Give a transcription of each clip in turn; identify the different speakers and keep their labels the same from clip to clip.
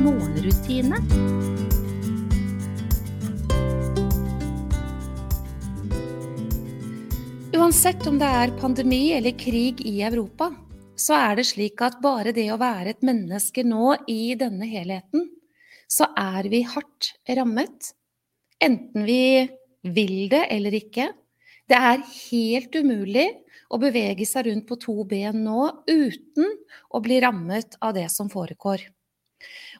Speaker 1: morgenrutine. Uansett om det er pandemi eller krig i Europa, så er det slik at bare det å være et menneske nå i denne helheten, så er vi hardt rammet. Enten vi vil det eller ikke. Det er helt umulig å bevege seg rundt på to ben nå uten å bli rammet av det som foregår.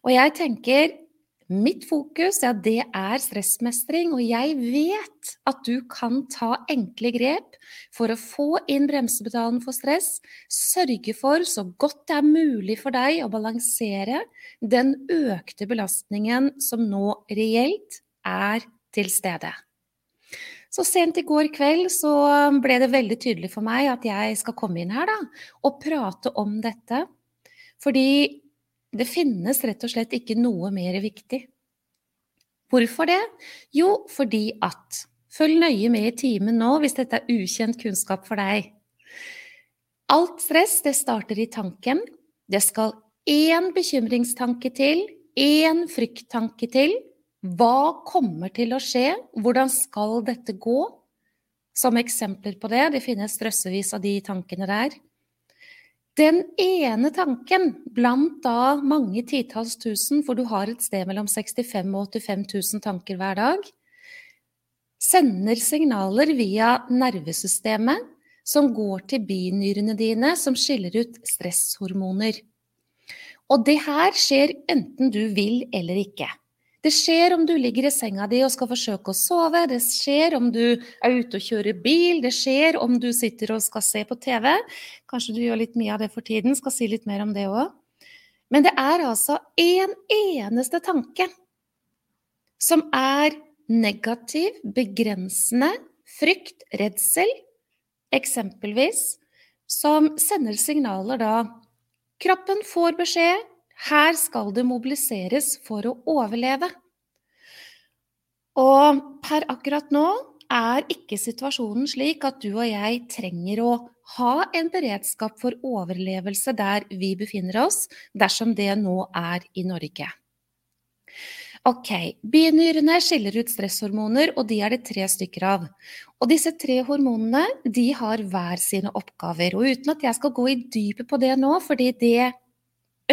Speaker 1: Og jeg tenker Mitt fokus ja, det er stressmestring, og jeg vet at du kan ta enkle grep for å få inn bremsepedalen for stress. Sørge for, så godt det er mulig for deg, å balansere den økte belastningen som nå reelt er til stede. Så sent i går kveld så ble det veldig tydelig for meg at jeg skal komme inn her da, og prate om dette. Fordi det finnes rett og slett ikke noe mer viktig. Hvorfor det? Jo, fordi at Følg nøye med i timen nå hvis dette er ukjent kunnskap for deg. Alt stress det starter i tanken. Det skal én bekymringstanke til, én frykttanke til. Hva kommer til å skje? Hvordan skal dette gå? Som eksempler på det, det finnes drøssevis av de tankene der. Den ene tanken blant da mange titalls tusen, for du har et sted mellom 65 og 85 000 tanker hver dag, sender signaler via nervesystemet som går til binyrene dine, som skiller ut stresshormoner. Og det her skjer enten du vil eller ikke. Det skjer om du ligger i senga di og skal forsøke å sove, det skjer om du er ute og kjører bil, det skjer om du sitter og skal se på TV. Kanskje du gjør litt mye av det for tiden, skal si litt mer om det òg. Men det er altså en eneste tanke som er negativ, begrensende, frykt, redsel, eksempelvis, som sender signaler da Kroppen får beskjed her skal det mobiliseres for å overleve. Og per akkurat nå er ikke situasjonen slik at du og jeg trenger å ha en beredskap for overlevelse der vi befinner oss, dersom det nå er i Norge. Ok, Binyrene skiller ut stresshormoner, og de er det tre stykker av. Og disse tre hormonene de har hver sine oppgaver. Og uten at jeg skal gå i dypet på det nå, fordi det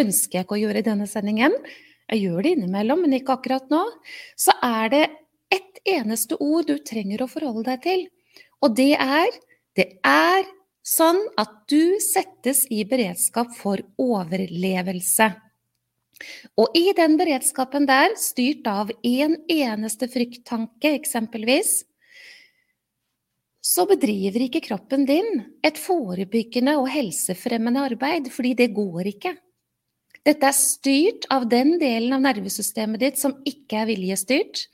Speaker 1: ønsker jeg ikke å gjøre i denne sendingen, jeg gjør det innimellom, men ikke akkurat nå, så er det ett eneste ord du trenger å forholde deg til. Og det er det er sånn at du settes i beredskap for overlevelse. Og i den beredskapen der, styrt av én en eneste frykttanke eksempelvis, så bedriver ikke kroppen din et forebyggende og helsefremmende arbeid, fordi det går ikke. Dette er styrt av den delen av nervesystemet ditt som ikke er viljestyrt.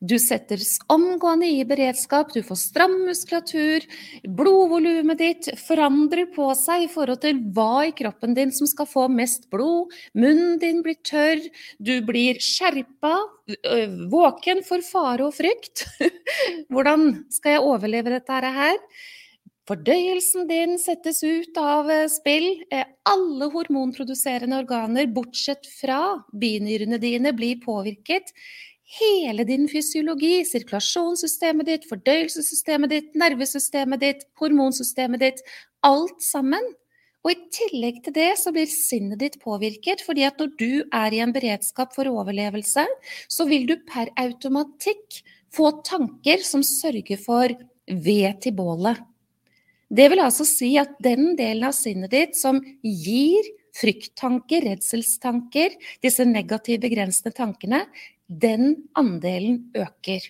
Speaker 1: Du setter omgående i beredskap, du får stram muskulatur, blodvolumet ditt forandrer på seg i forhold til hva i kroppen din som skal få mest blod, munnen din blir tørr, du blir skjerpa, våken for fare og frykt. Hvordan skal jeg overleve dette her? Fordøyelsen din settes ut av eh, spill. Eh, alle hormonproduserende organer, bortsett fra binyrene dine, blir påvirket. Hele din fysiologi, sirkulasjonssystemet ditt, fordøyelsessystemet ditt, nervesystemet ditt, hormonsystemet ditt, alt sammen. Og i tillegg til det så blir sinnet ditt påvirket, fordi at når du er i en beredskap for overlevelse, så vil du per automatikk få tanker som sørger for ved til bålet. Det vil altså si at den delen av sinnet ditt som gir frykttanker, redselstanker, disse negative, begrensende tankene, den andelen øker.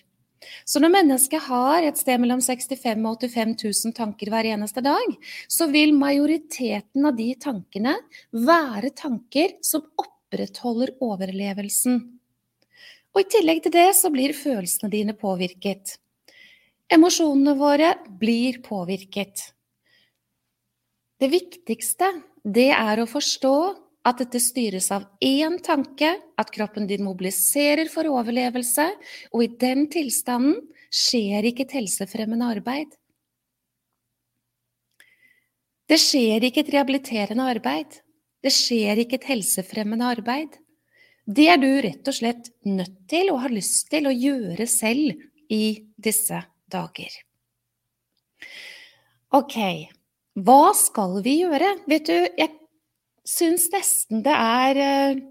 Speaker 1: Så når mennesket har et sted mellom 65 og 85 000 tanker hver eneste dag, så vil majoriteten av de tankene være tanker som opprettholder overlevelsen. Og i tillegg til det så blir følelsene dine påvirket. Emosjonene våre blir påvirket. Det viktigste, det er å forstå at dette styres av én tanke, at kroppen din mobiliserer for overlevelse, og i den tilstanden skjer ikke et helsefremmende arbeid. Det skjer ikke et rehabiliterende arbeid. Det skjer ikke et helsefremmende arbeid. Det er du rett og slett nødt til og har lyst til å gjøre selv i disse dager. Ok, hva skal vi gjøre? Vet du, jeg syns nesten det er eh,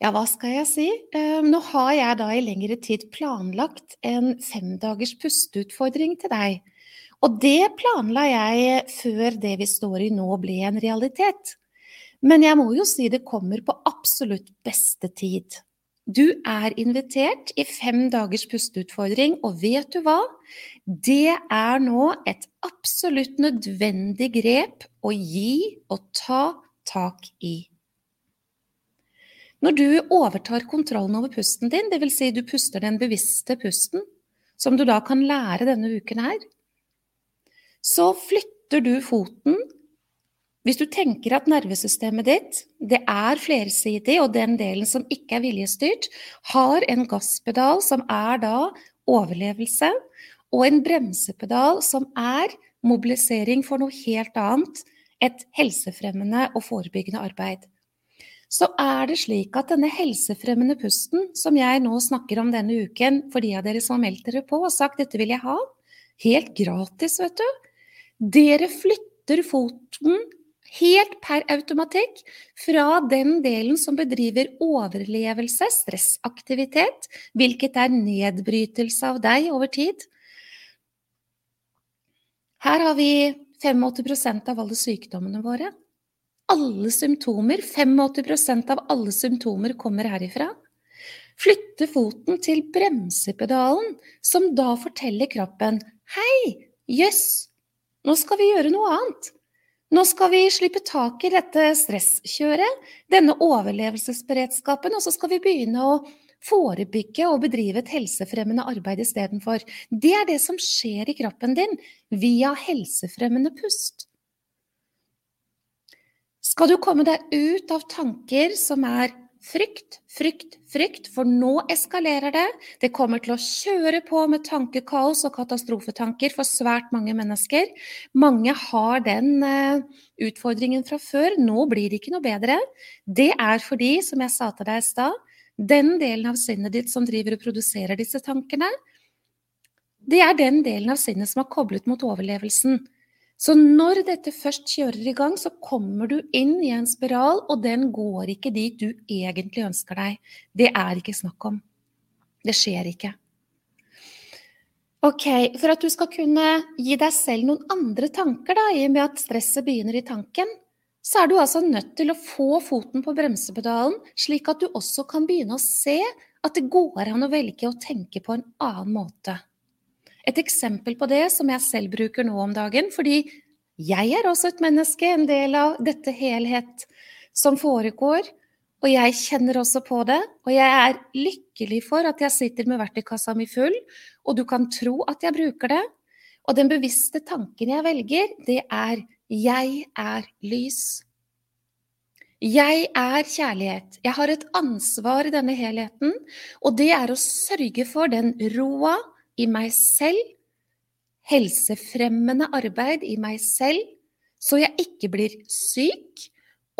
Speaker 1: Ja, hva skal jeg si? Eh, nå har jeg da i lengre tid planlagt en femdagers pusteutfordring til deg. Og det planla jeg før det vi står i nå ble en realitet. Men jeg må jo si det kommer på absolutt beste tid. Du er invitert i fem dagers pusteutfordring, og vet du hva? Det er nå et absolutt nødvendig grep å gi og ta tak i. Når du overtar kontrollen over pusten din, dvs. Si du puster den bevisste pusten, som du da kan lære denne uken her, så flytter du foten hvis du tenker at nervesystemet ditt det er flersidig, og den delen som ikke er viljestyrt, har en gasspedal som er da overlevelse, og en bremsepedal som er mobilisering for noe helt annet, et helsefremmende og forebyggende arbeid. Så er det slik at denne helsefremmende pusten, som jeg nå snakker om denne uken for de av dere som har meldt dere på og sagt dette vil jeg ha, helt gratis, vet du. Dere flytter foten helt per automatikk fra den delen som bedriver overlevelse, stressaktivitet, hvilket er nedbrytelse av deg over tid. Her har vi 85% av alle sykdommene våre. Alle symptomer, 85% av alle symptomer kommer herifra. Flytte foten til bremsepedalen, som da forteller kroppen Hei, jøss, nå skal vi gjøre noe annet. Nå skal vi slippe tak i dette stresskjøret, denne overlevelsesberedskapen, og så skal vi begynne å forebygge og bedrive et helsefremmende arbeid istedenfor. Det er det som skjer i kroppen din via helsefremmende pust. Skal du komme deg ut av tanker som er Frykt, frykt, frykt, for nå eskalerer det. Det kommer til å kjøre på med tankekaos og katastrofetanker for svært mange mennesker. Mange har den uh, utfordringen fra før. Nå blir det ikke noe bedre. Det er fordi, som jeg sa til deg i stad, den delen av sinnet ditt som driver og produserer disse tankene, det er den delen av sinnet som er koblet mot overlevelsen. Så når dette først kjører i gang, så kommer du inn i en spiral, og den går ikke dit du egentlig ønsker deg. Det er ikke snakk om. Det skjer ikke. Ok, For at du skal kunne gi deg selv noen andre tanker, da, i og med at stresset begynner i tanken, så er du altså nødt til å få foten på bremsepedalen, slik at du også kan begynne å se at det går an å velge å tenke på en annen måte. Et eksempel på det som jeg selv bruker nå om dagen, fordi jeg er også et menneske, en del av dette helhet som foregår. Og jeg kjenner også på det, og jeg er lykkelig for at jeg sitter med verktøykassa mi full, og du kan tro at jeg bruker det. Og den bevisste tanken jeg velger, det er 'jeg er lys'. Jeg er kjærlighet. Jeg har et ansvar i denne helheten, og det er å sørge for den roa, i meg selv, helsefremmende arbeid i meg selv, så jeg ikke blir syk.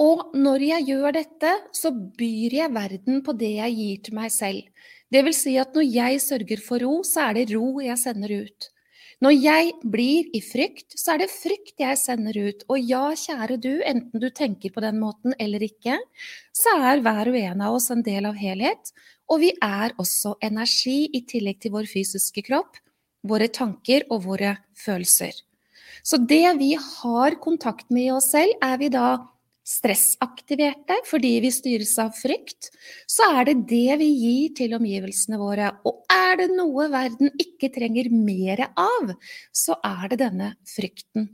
Speaker 1: Og når jeg gjør dette, så byr jeg verden på det jeg gir til meg selv. Det vil si at når jeg sørger for ro, så er det ro jeg sender ut. Når jeg blir i frykt, så er det frykt jeg sender ut. Og ja, kjære du, enten du tenker på den måten eller ikke, så er hver og en av oss en del av helhet. Og vi er også energi i tillegg til vår fysiske kropp, våre tanker og våre følelser. Så det vi har kontakt med i oss selv, er vi da stressaktiverte fordi vi styres av frykt, så er det det vi gir til omgivelsene våre. Og er det noe verden ikke trenger mer av, så er det denne frykten.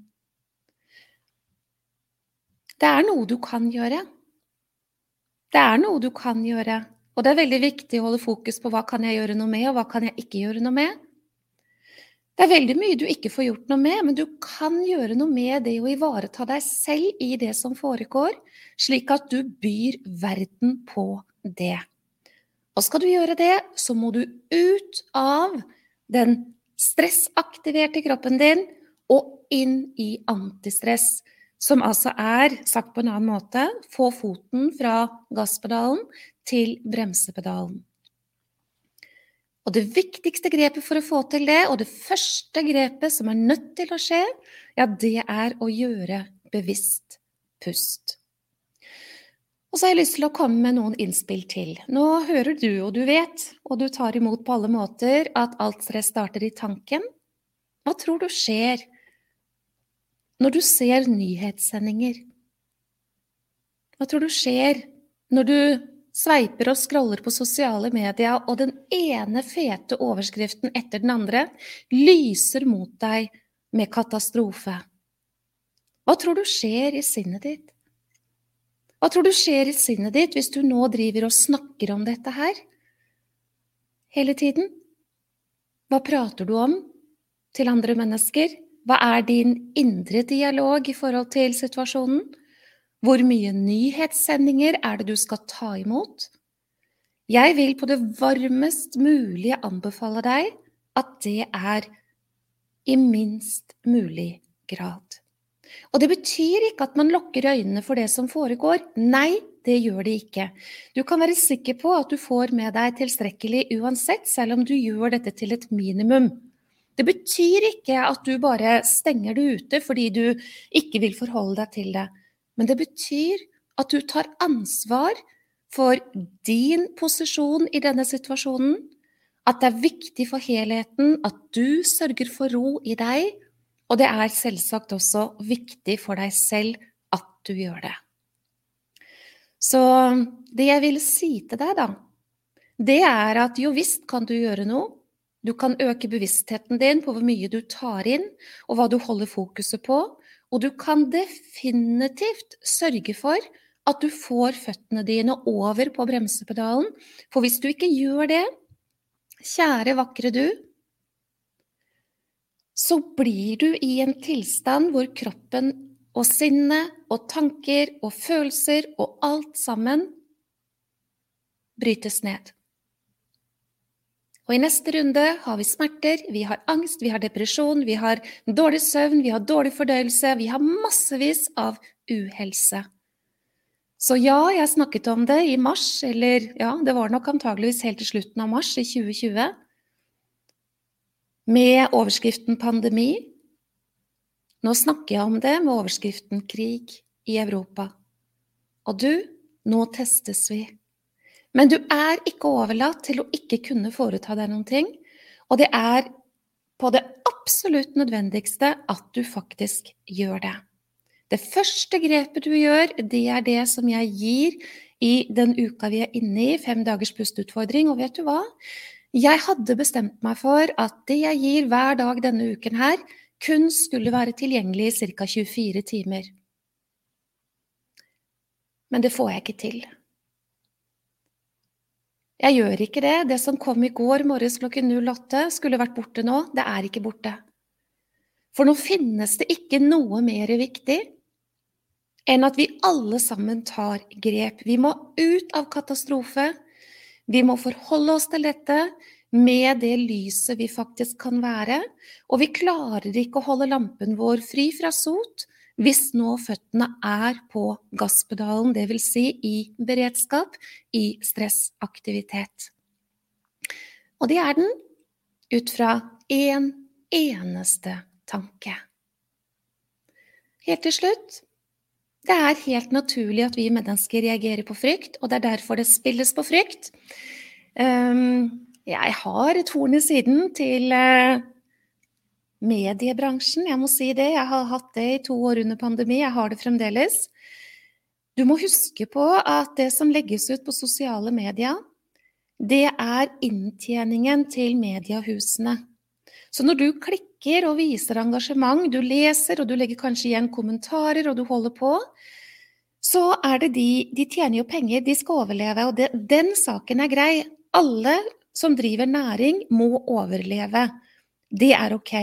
Speaker 1: Det er noe du kan gjøre. Det er noe du kan gjøre. Og det er veldig viktig å holde fokus på hva kan jeg gjøre noe med, og hva kan jeg ikke gjøre noe med. Det er veldig mye du ikke får gjort noe med, men du kan gjøre noe med det å ivareta deg selv i det som foregår, slik at du byr verden på det. Og skal du gjøre det, så må du ut av den stressaktiverte kroppen din og inn i antistress. Som altså er, sagt på en annen måte, få foten fra gasspedalen til bremsepedalen. Og det viktigste grepet for å få til det, og det første grepet som er nødt til å skje, ja, det er å gjøre bevisst pust. Og så har jeg lyst til å komme med noen innspill til. Nå hører du, og du vet, og du tar imot på alle måter, at alt stress starter i tanken. Hva tror du skjer når du ser nyhetssendinger? Hva tror du skjer når du sveiper og scroller på sosiale medier, og den ene fete overskriften etter den andre lyser mot deg med katastrofe? Hva tror du skjer i sinnet ditt? Hva tror du skjer i sinnet ditt hvis du nå driver og snakker om dette her hele tiden? Hva prater du om til andre mennesker? Hva er din indre dialog i forhold til situasjonen? Hvor mye nyhetssendinger er det du skal ta imot? Jeg vil på det varmest mulige anbefale deg at det er i minst mulig grad. Og det betyr ikke at man lukker øynene for det som foregår. Nei, det gjør det ikke. Du kan være sikker på at du får med deg tilstrekkelig uansett, selv om du gjør dette til et minimum. Det betyr ikke at du bare stenger det ute fordi du ikke vil forholde deg til det. Men det betyr at du tar ansvar for din posisjon i denne situasjonen. At det er viktig for helheten at du sørger for ro i deg. Og det er selvsagt også viktig for deg selv at du gjør det. Så det jeg vil si til deg, da, det er at jo visst kan du gjøre noe, du kan øke bevisstheten din på hvor mye du tar inn, og hva du holder fokuset på. Og du kan definitivt sørge for at du får føttene dine over på bremsepedalen. For hvis du ikke gjør det, kjære, vakre du, så blir du i en tilstand hvor kroppen og sinnet og tanker og følelser og alt sammen brytes ned. Og i neste runde har vi smerter, vi har angst, vi har depresjon, vi har dårlig søvn, vi har dårlig fordøyelse, vi har massevis av uhelse. Så ja, jeg snakket om det i mars, eller ja, det var nok antageligvis helt til slutten av mars i 2020, med overskriften pandemi. Nå snakker jeg om det med overskriften krig i Europa. Og du, nå testes vi. Men du er ikke overlatt til å ikke kunne foreta deg noen ting. Og det er på det absolutt nødvendigste at du faktisk gjør det. Det første grepet du gjør, det er det som jeg gir i den uka vi er inne i, fem dagers pustutfordring. Og vet du hva? Jeg hadde bestemt meg for at det jeg gir hver dag denne uken her, kun skulle være tilgjengelig i ca. 24 timer. Men det får jeg ikke til. Jeg gjør ikke det. Det som kom i går morges klokken 08, skulle vært borte nå. Det er ikke borte. For nå finnes det ikke noe mer viktig enn at vi alle sammen tar grep. Vi må ut av katastrofe. Vi må forholde oss til dette med det lyset vi faktisk kan være. Og vi klarer ikke å holde lampen vår fri fra sot hvis nå føttene er på gasspedalen, dvs. Si i beredskap, i stressaktivitet. Og det er den ut fra én en eneste tanke. Helt til slutt det er helt naturlig at vi mennesker reagerer på frykt, og det er derfor det spilles på frykt. Ehm, jeg har et horn i siden til eh, mediebransjen. Jeg må si det. Jeg har hatt det i to år under pandemi. Jeg har det fremdeles. Du må huske på at det som legges ut på sosiale medier, det er inntjeningen til mediehusene. Så når du klikker og viser engasjement, du leser og du legger kanskje igjen kommentarer og du holder på, så er det de De tjener jo penger, de skal overleve, og det, den saken er grei. Alle som driver næring, må overleve. Det er ok.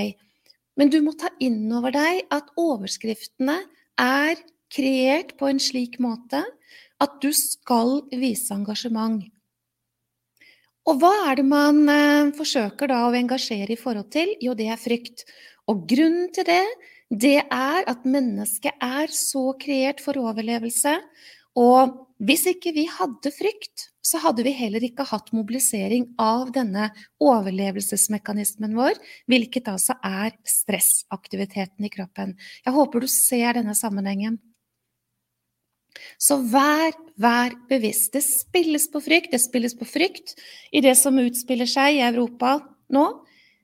Speaker 1: Men du må ta inn over deg at overskriftene er kreert på en slik måte at du skal vise engasjement. Og hva er det man eh, forsøker da å engasjere i forhold til? Jo, det er frykt. Og grunnen til det, det er at mennesket er så kreert for overlevelse. Og hvis ikke vi hadde frykt, så hadde vi heller ikke hatt mobilisering av denne overlevelsesmekanismen vår, hvilket altså er stressaktiviteten i kroppen. Jeg håper du ser denne sammenhengen. Så vær, vær bevisst. Det spilles på frykt. Det spilles på frykt i det som utspiller seg i Europa nå.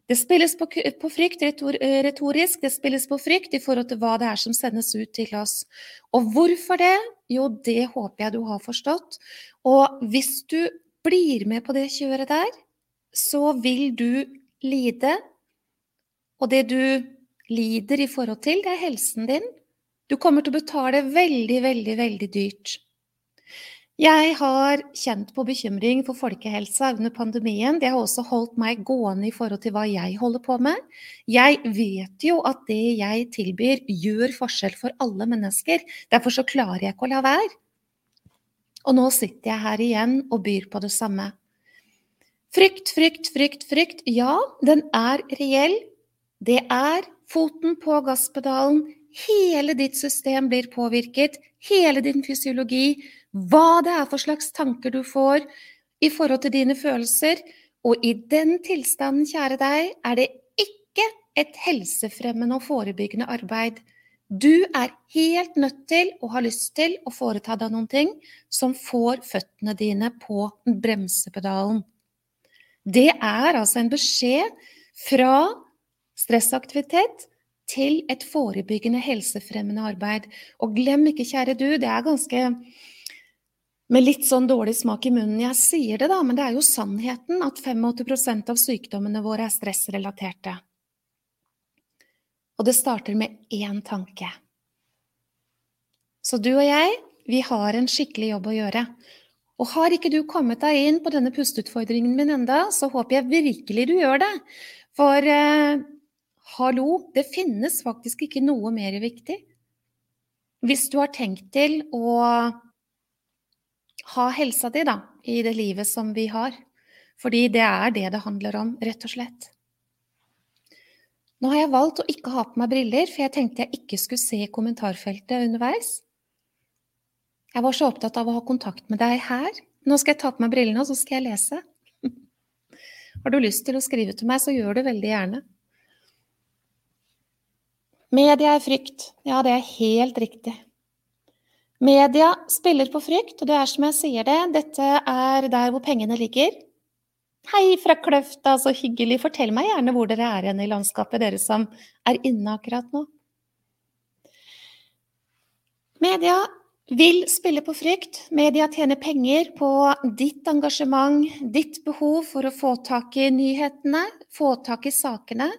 Speaker 1: Det spilles på, på frykt retorisk, det spilles på frykt i forhold til hva det er som sendes ut til oss. Og hvorfor det? Jo, det håper jeg du har forstått. Og hvis du blir med på det kjøret der, så vil du lide. Og det du lider i forhold til, det er helsen din. Du kommer til å betale veldig, veldig, veldig dyrt. Jeg har kjent på bekymring for folkehelsa under pandemien. Det har også holdt meg gående i forhold til hva jeg holder på med. Jeg vet jo at det jeg tilbyr, gjør forskjell for alle mennesker. Derfor så klarer jeg ikke å la være. Og nå sitter jeg her igjen og byr på det samme. Frykt, frykt, frykt, frykt. Ja, den er reell. Det er foten på gasspedalen Hele ditt system blir påvirket, hele din fysiologi, hva det er for slags tanker du får i forhold til dine følelser. Og i den tilstanden, kjære deg, er det ikke et helsefremmende og forebyggende arbeid. Du er helt nødt til og har lyst til å foreta deg noen ting som får føttene dine på bremsepedalen. Det er altså en beskjed fra stressaktivitet til et forebyggende, helsefremmende arbeid. Og glem ikke, kjære du, det er ganske med litt sånn dårlig smak i munnen jeg sier det, da, men det er jo sannheten at 85% av sykdommene våre er stressrelaterte. Og det starter med én tanke. Så du og jeg, vi har en skikkelig jobb å gjøre. Og har ikke du kommet deg inn på denne pusteutfordringen min enda, så håper jeg virkelig du gjør det. For eh, hallo, det finnes faktisk ikke noe mer viktig. Hvis du har tenkt til å ha helsa di da, i det livet som vi har. Fordi det er det det handler om, rett og slett. Nå har jeg valgt å ikke ha på meg briller, for jeg tenkte jeg ikke skulle se kommentarfeltet underveis. Jeg var så opptatt av å ha kontakt med deg her. Nå skal jeg ta på meg brillene, og så skal jeg lese. Har du lyst til å skrive til meg, så gjør det veldig gjerne. Media er frykt. Ja, det er helt riktig. Media spiller på frykt, og det er som jeg sier det, dette er der hvor pengene ligger. Hei fra Kløfta, så hyggelig. Fortell meg gjerne hvor dere er igjen i landskapet, dere som er inne akkurat nå. Media vil spille på frykt. Media tjener penger på ditt engasjement, ditt behov for å få tak i nyhetene, få tak i sakene.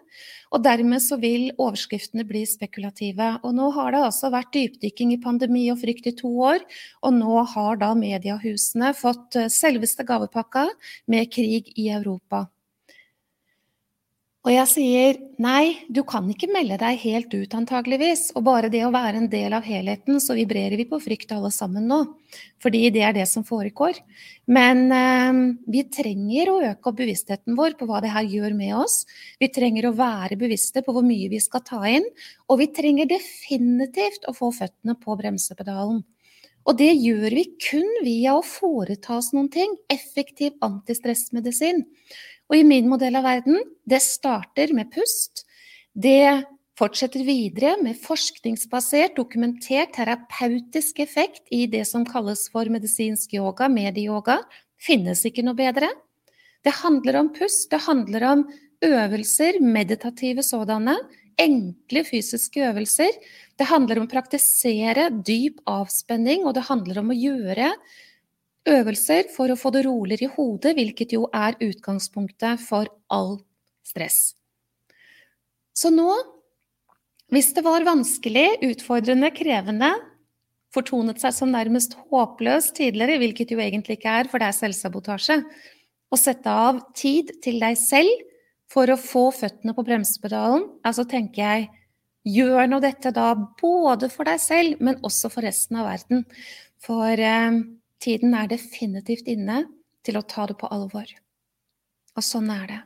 Speaker 1: Og dermed så vil overskriftene bli spekulative. Og nå har det altså vært dypdykking i pandemi og frykt i to år, og nå har da mediehusene fått eh, selveste gavepakka med krig i Europa. Og jeg sier nei, du kan ikke melde deg helt ut antageligvis. Og bare det å være en del av helheten, så vibrerer vi på frykt alle sammen nå. Fordi det er det som foregår. Men eh, vi trenger å øke opp bevisstheten vår på hva det her gjør med oss. Vi trenger å være bevisste på hvor mye vi skal ta inn. Og vi trenger definitivt å få føttene på bremsepedalen. Og det gjør vi kun via å foreta oss noen ting. Effektiv antistressmedisin. Og i min modell av verden, det starter med pust. Det fortsetter videre med forskningsbasert, dokumentert terapeutisk effekt i det som kalles for medisinsk yoga, medieyoga. Finnes ikke noe bedre. Det handler om pust, det handler om øvelser, meditative sådanne. Enkle fysiske øvelser. Det handler om å praktisere dyp avspenning, og det handler om å gjøre Øvelser for å få det roligere i hodet, hvilket jo er utgangspunktet for all stress. Så nå, hvis det var vanskelig, utfordrende, krevende, fortonet seg som nærmest håpløs tidligere, hvilket jo egentlig ikke er, for det er selvsabotasje. Å sette av tid til deg selv for å få føttene på bremsepedalen, altså tenker jeg Gjør nå dette da både for deg selv, men også for resten av verden. For eh, tiden er definitivt inne til å ta det på alvor. Og sånn er det.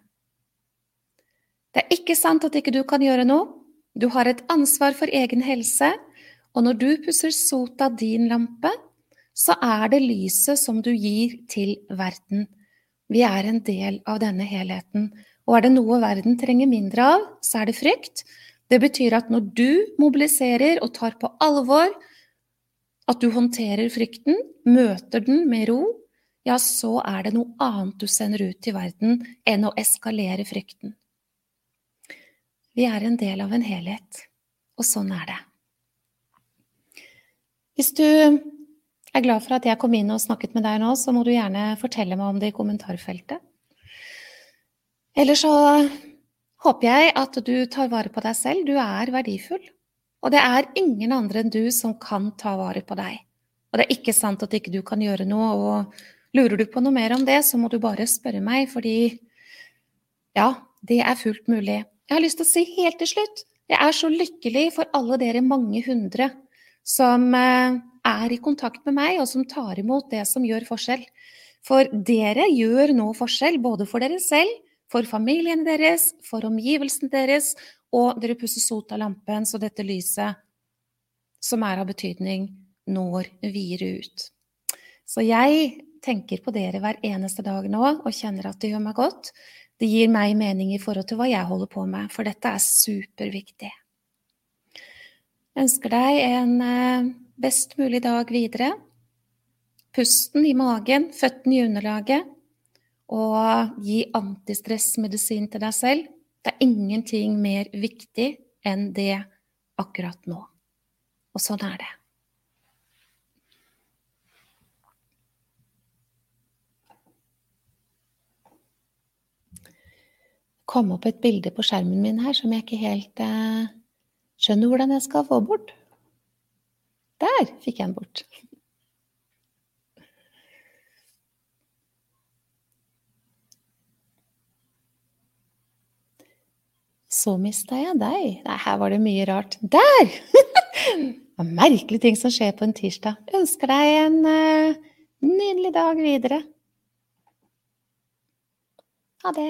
Speaker 1: Det er ikke sant at ikke du kan gjøre noe. Du har et ansvar for egen helse, og når du pusser sot av din lampe, så er det lyset som du gir til verden. Vi er en del av denne helheten, og er det noe verden trenger mindre av, så er det frykt. Det betyr at når du mobiliserer og tar på alvor at du håndterer frykten, møter den med ro, ja, så er det noe annet du sender ut til verden enn å eskalere frykten. Vi er en del av en helhet, og sånn er det. Hvis du er glad for at jeg kom inn og snakket med deg nå, så må du gjerne fortelle meg om det i kommentarfeltet. Eller så håper jeg at du tar vare på deg selv. Du er verdifull. Og det er ingen andre enn du som kan ta vare på deg. Og det er ikke sant at ikke du kan gjøre noe, og lurer du på noe mer om det, så må du bare spørre meg, fordi ja, det er fullt mulig. Jeg har lyst til å si helt til slutt jeg er så lykkelig for alle dere mange hundre som eh, er i kontakt med meg, og som tar imot det som gjør forskjell. For dere gjør nå forskjell, både for dere selv, for familiene deres, for omgivelsene deres, og dere pusser sot av lampen så dette lyset, som er av betydning, når videre ut. Så jeg tenker på dere hver eneste dag nå og kjenner at det gjør meg godt. Det gir meg mening i forhold til hva jeg holder på med, for dette er superviktig. Jeg ønsker deg en eh, best mulig dag videre. Pusten i magen, føttene i underlaget, og gi antistressmedisin til deg selv. Det er ingenting mer viktig enn det akkurat nå. Og sånn er det. kom opp et bilde på skjermen min her som jeg ikke helt eh, skjønner hvordan jeg skal få bort. Der fikk jeg den bort. Så mista jeg deg. Nei, her var det mye rart. Der! det er merkelige ting som skjer på en tirsdag. Ønsker deg en uh, nydelig dag videre. Ha det.